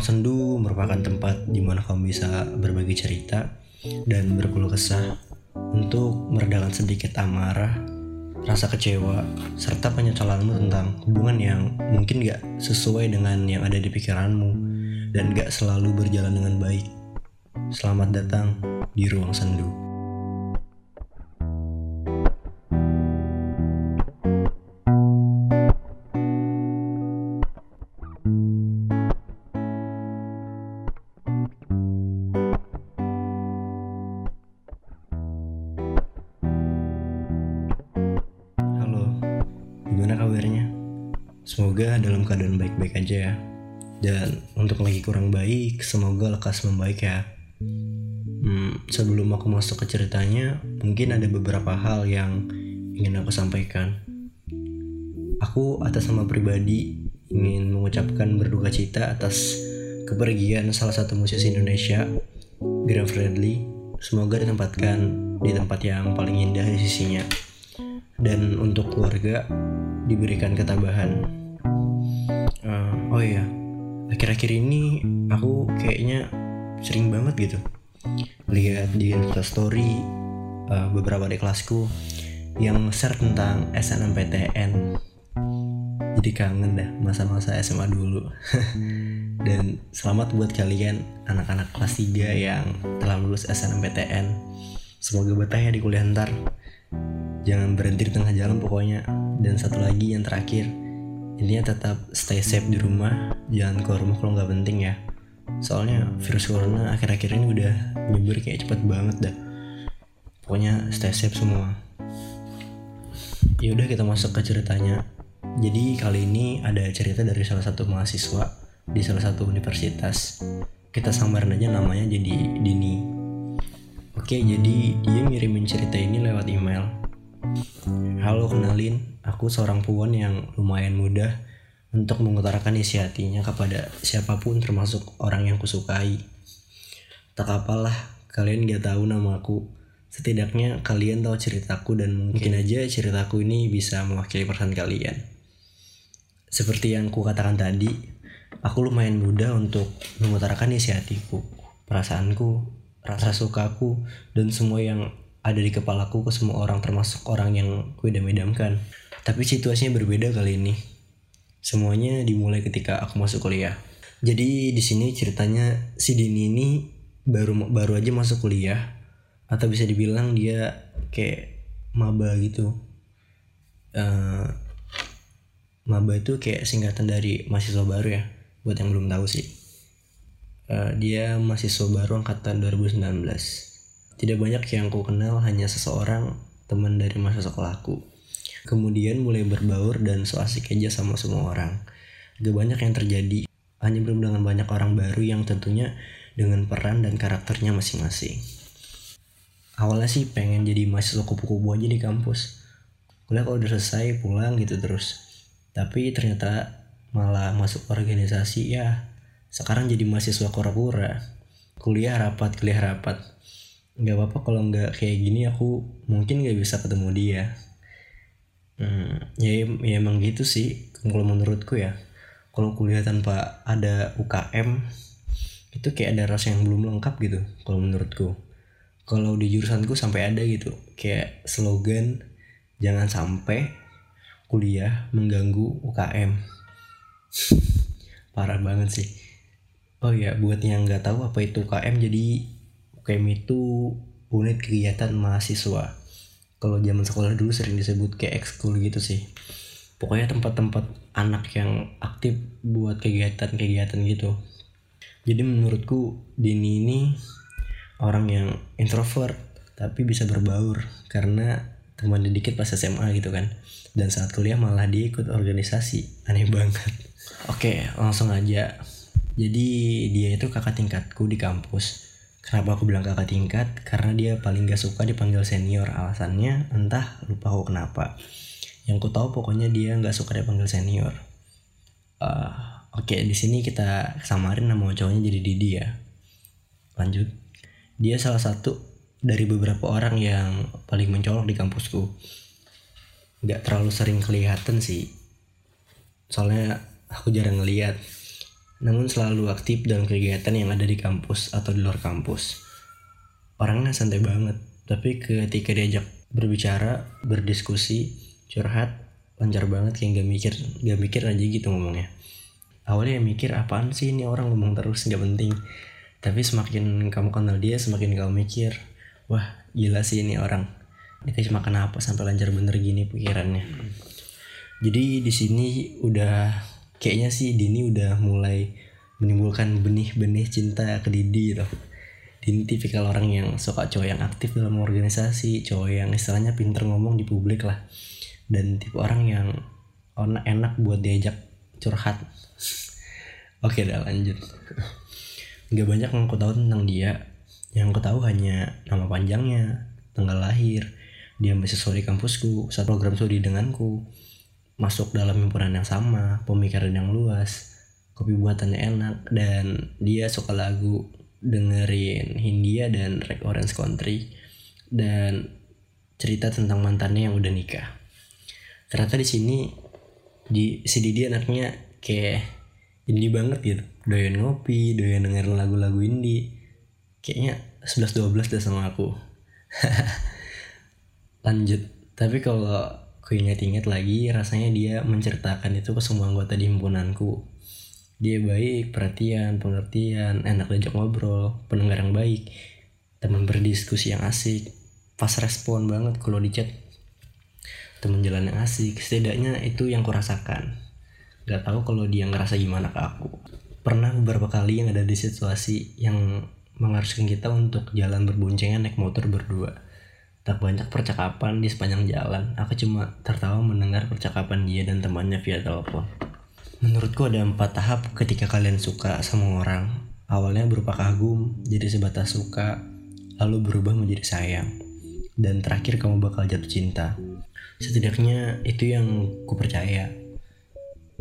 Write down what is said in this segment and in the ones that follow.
Ruang sendu merupakan tempat di mana kamu bisa berbagi cerita dan berkeluh kesah untuk meredakan sedikit amarah, rasa kecewa, serta penyesalanmu tentang hubungan yang mungkin gak sesuai dengan yang ada di pikiranmu dan gak selalu berjalan dengan baik. Selamat datang di Ruang Sendu. Semoga dalam keadaan baik-baik aja ya. Dan untuk lagi kurang baik, semoga lekas membaik ya. Hmm, sebelum aku masuk ke ceritanya, mungkin ada beberapa hal yang ingin aku sampaikan. Aku atas nama pribadi ingin mengucapkan berduka cita atas kepergian salah satu musisi Indonesia, Graham Fredly. Semoga ditempatkan di tempat yang paling indah di sisinya dan untuk keluarga diberikan ketabahan. Oh iya, akhir-akhir ini aku kayaknya sering banget gitu lihat di Story uh, beberapa di kelasku yang share tentang SNMPTN. Jadi kangen dah masa-masa SMA dulu. Dan selamat buat kalian anak-anak kelas 3 yang telah lulus SNMPTN. Semoga betah ya di kuliah ntar jangan berhenti di tengah jalan pokoknya dan satu lagi yang terakhir intinya tetap stay safe di rumah jangan keluar rumah kalau nggak penting ya. Soalnya virus corona akhir-akhir ini udah nyebar kayak cepet banget dah. Pokoknya stay safe semua. Yaudah kita masuk ke ceritanya. Jadi kali ini ada cerita dari salah satu mahasiswa di salah satu universitas. Kita samarin aja namanya jadi Dini. Oke, jadi dia ngirimin cerita ini lewat email. Halo, kenalin, aku seorang puan yang lumayan mudah untuk mengutarakan isi hatinya kepada siapa pun termasuk orang yang kusukai. Tak apalah, kalian gak tahu namaku. Setidaknya kalian tahu ceritaku dan mungkin aja ceritaku ini bisa mewakili perasaan kalian. Seperti yang ku katakan tadi, aku lumayan mudah untuk mengutarakan isi hatiku, perasaanku, rasa sukaku dan semua yang ada di kepalaku ke semua orang termasuk orang yang ku idam-idamkan. Tapi situasinya berbeda kali ini. Semuanya dimulai ketika aku masuk kuliah. Jadi di sini ceritanya si Dini ini baru baru aja masuk kuliah atau bisa dibilang dia kayak maba gitu. Uh, maba itu kayak singkatan dari mahasiswa baru ya buat yang belum tahu sih Uh, dia mahasiswa baru angkatan 2019. Tidak banyak yang ku kenal, hanya seseorang teman dari masa sekolahku. Kemudian mulai berbaur dan so asik aja sama semua orang. Gak banyak yang terjadi, hanya bertemu dengan banyak orang baru yang tentunya dengan peran dan karakternya masing-masing. Awalnya sih pengen jadi mahasiswa kupu-kupu aja di kampus. Kuliah kalau udah selesai pulang gitu terus. Tapi ternyata malah masuk organisasi ya sekarang jadi mahasiswa kura-kura kuliah rapat kuliah rapat nggak apa-apa kalau nggak kayak gini aku mungkin nggak bisa ketemu dia. Hmm, ya, ya emang gitu sih kalau menurutku ya. Kalau kuliah tanpa ada UKM itu kayak ada rasa yang belum lengkap gitu kalau menurutku. Kalau di jurusanku sampai ada gitu kayak slogan jangan sampai kuliah mengganggu UKM parah banget sih. Oh ya, buat yang nggak tahu apa itu UKM, jadi UKM itu unit kegiatan mahasiswa. Kalau zaman sekolah dulu sering disebut kayak ekskul gitu sih. Pokoknya tempat-tempat anak yang aktif buat kegiatan-kegiatan gitu. Jadi menurutku Dini ini orang yang introvert tapi bisa berbaur karena teman dikit pas SMA gitu kan. Dan saat kuliah malah dia ikut organisasi. Aneh banget. Oke, langsung aja jadi dia itu kakak tingkatku di kampus. Kenapa aku bilang kakak tingkat? Karena dia paling gak suka dipanggil senior. Alasannya entah lupa aku kenapa. Yang ku tahu pokoknya dia gak suka dipanggil senior. Uh, Oke okay, di sini kita samarin nama cowoknya jadi Didi ya. Lanjut. Dia salah satu dari beberapa orang yang paling mencolok di kampusku. Gak terlalu sering kelihatan sih. Soalnya aku jarang ngeliat namun selalu aktif dalam kegiatan yang ada di kampus atau di luar kampus. Orangnya santai banget, tapi ketika diajak berbicara, berdiskusi, curhat, lancar banget kayak gak mikir, gak mikir aja gitu ngomongnya. Awalnya mikir apaan sih ini orang ngomong terus gak penting. Tapi semakin kamu kenal dia, semakin kamu mikir, wah gila sih ini orang. Ini kayak makan apa sampai lancar bener gini pikirannya. Jadi di sini udah kayaknya sih Dini udah mulai menimbulkan benih-benih cinta ke Didi gitu. Dini tipikal orang yang suka cowok yang aktif dalam organisasi, cowok yang istilahnya pinter ngomong di publik lah. Dan tipe orang yang enak buat diajak curhat. Oke dah lanjut. Gak banyak yang aku tahu tentang dia. Yang aku tahu hanya nama panjangnya, tanggal lahir, dia mahasiswa di kampusku, saat program studi denganku, masuk dalam himpunan yang sama, pemikiran yang luas, kopi buatannya enak, dan dia suka lagu dengerin Hindia dan Red Orange Country, dan cerita tentang mantannya yang udah nikah. Ternyata di sini di si Didi anaknya kayak indie banget gitu, doyan ngopi, doyan dengerin lagu-lagu indie, kayaknya 11-12 dah sama aku. Lanjut, tapi kalau Aku ingat-ingat lagi rasanya dia menceritakan itu ke semua anggota di himpunanku. Dia baik, perhatian, pengertian, enak diajak ngobrol, pendengar yang baik, teman berdiskusi yang asik, pas respon banget kalau di chat. Teman jalan yang asik, setidaknya itu yang kurasakan. Gak tahu kalau dia ngerasa gimana ke aku. Pernah beberapa kali yang ada di situasi yang mengharuskan kita untuk jalan berboncengan naik motor berdua Tak banyak percakapan di sepanjang jalan, aku cuma tertawa mendengar percakapan dia dan temannya via telepon. Menurutku ada empat tahap ketika kalian suka sama orang. Awalnya berupa kagum, jadi sebatas suka, lalu berubah menjadi sayang. Dan terakhir kamu bakal jatuh cinta. Setidaknya itu yang ku percaya.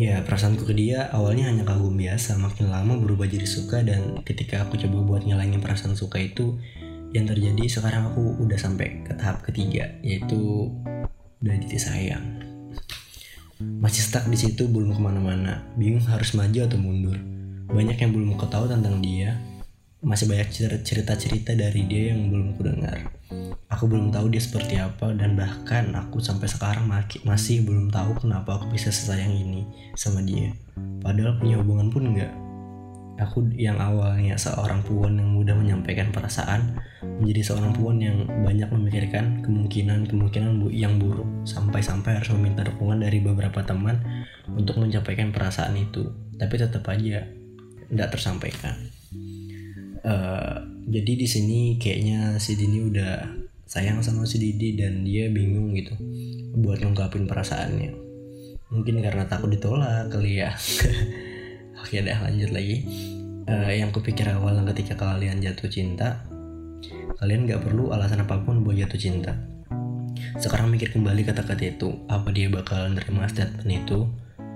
Ya perasaanku ke dia awalnya hanya kagum biasa, makin lama berubah jadi suka dan ketika aku coba buat ngilangin perasaan suka itu, yang terjadi sekarang aku udah sampai ke tahap ketiga yaitu udah jadi sayang. Masih stuck di situ belum ke mana-mana. Bingung harus maju atau mundur. Banyak yang belum aku tahu tentang dia. Masih banyak cerita-cerita dari dia yang belum aku dengar. Aku belum tahu dia seperti apa dan bahkan aku sampai sekarang masih belum tahu kenapa aku bisa sesayang ini sama dia. Padahal punya hubungan pun enggak Aku yang awalnya seorang puan yang mudah menyampaikan perasaan menjadi seorang puan yang banyak memikirkan kemungkinan-kemungkinan yang buruk sampai-sampai harus meminta dukungan dari beberapa teman untuk menyampaikan perasaan itu. Tapi tetap aja tidak tersampaikan. Uh, jadi di sini kayaknya si Dini udah sayang sama si Didi dan dia bingung gitu buat ngungkapin perasaannya. Mungkin karena takut ditolak kali ya. Oke deh lanjut lagi. Uh, Yang kupikir awal ketika kalian jatuh cinta Kalian gak perlu alasan apa pun buat jatuh cinta. Sekarang mikir kembali kata-kata itu. Apa dia bakal nerima statement itu?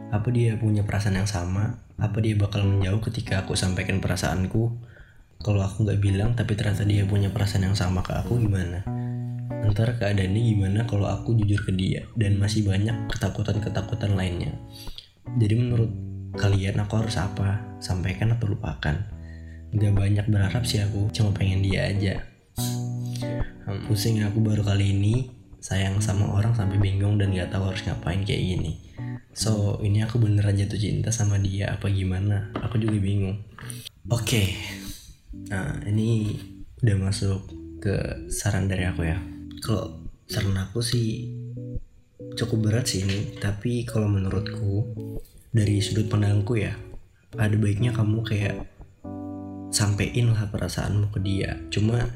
Apa dia punya perasaan yang sama? Apa dia bakal menjauh ketika aku sampaikan perasaanku? Kalau aku gak bilang tapi ternyata dia punya perasaan yang sama ke aku gimana? Ntar keadaannya gimana kalau aku jujur ke dia Dan masih banyak ketakutan-ketakutan lainnya. Jadi menurut kalian aku harus apa? Sampaikan atau lupakan? Gak banyak berharap sih aku cuma pengen dia aja. Hmm, pusing aku baru kali ini sayang sama orang sampai bingung dan gak tahu harus ngapain kayak gini. So ini aku beneran jatuh cinta sama dia apa gimana? Aku juga bingung. Oke. Okay. nah ini udah masuk ke saran dari aku ya. Kalau saran aku sih cukup berat sih ini tapi kalau menurutku dari sudut pandangku ya ada baiknya kamu kayak sampein lah perasaanmu ke dia. Cuma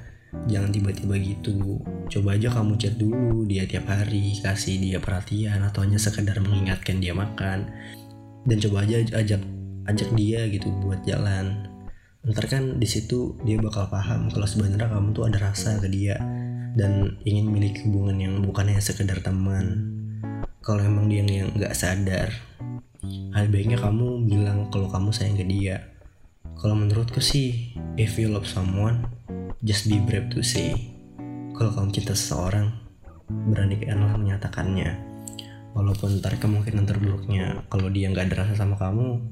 jangan tiba-tiba gitu. Coba aja kamu chat dulu dia tiap hari kasih dia perhatian atau hanya sekedar mengingatkan dia makan. Dan coba aja ajak ajak dia gitu buat jalan. Ntar kan di situ dia bakal paham kalau sebenarnya kamu tuh ada rasa ke dia dan ingin memiliki hubungan yang bukan hanya sekedar teman. Kalau emang dia yang nggak sadar hal baiknya kamu bilang kalau kamu sayang ke dia. Kalau menurutku sih if you love someone just be brave to say. Kalau kamu cinta seseorang beranikanlah menyatakannya. Walaupun ntar kemungkinan terburuknya kalau dia nggak ada rasa sama kamu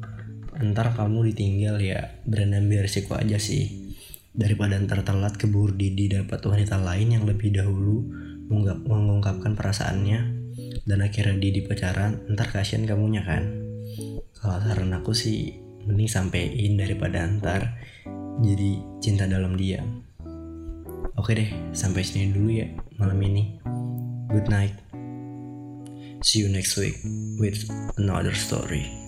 ntar kamu ditinggal ya berenang resiko aja sih. Daripada ntar telat keburu Didi dapat wanita lain yang lebih dahulu mengungkapkan perasaannya dan akhirnya Didi pacaran ntar kasihan kamunya kan kalau saran aku sih mending sampein daripada ntar jadi cinta dalam diam. Oke deh sampai sini dulu ya malam ini. Good night. See you next week with another story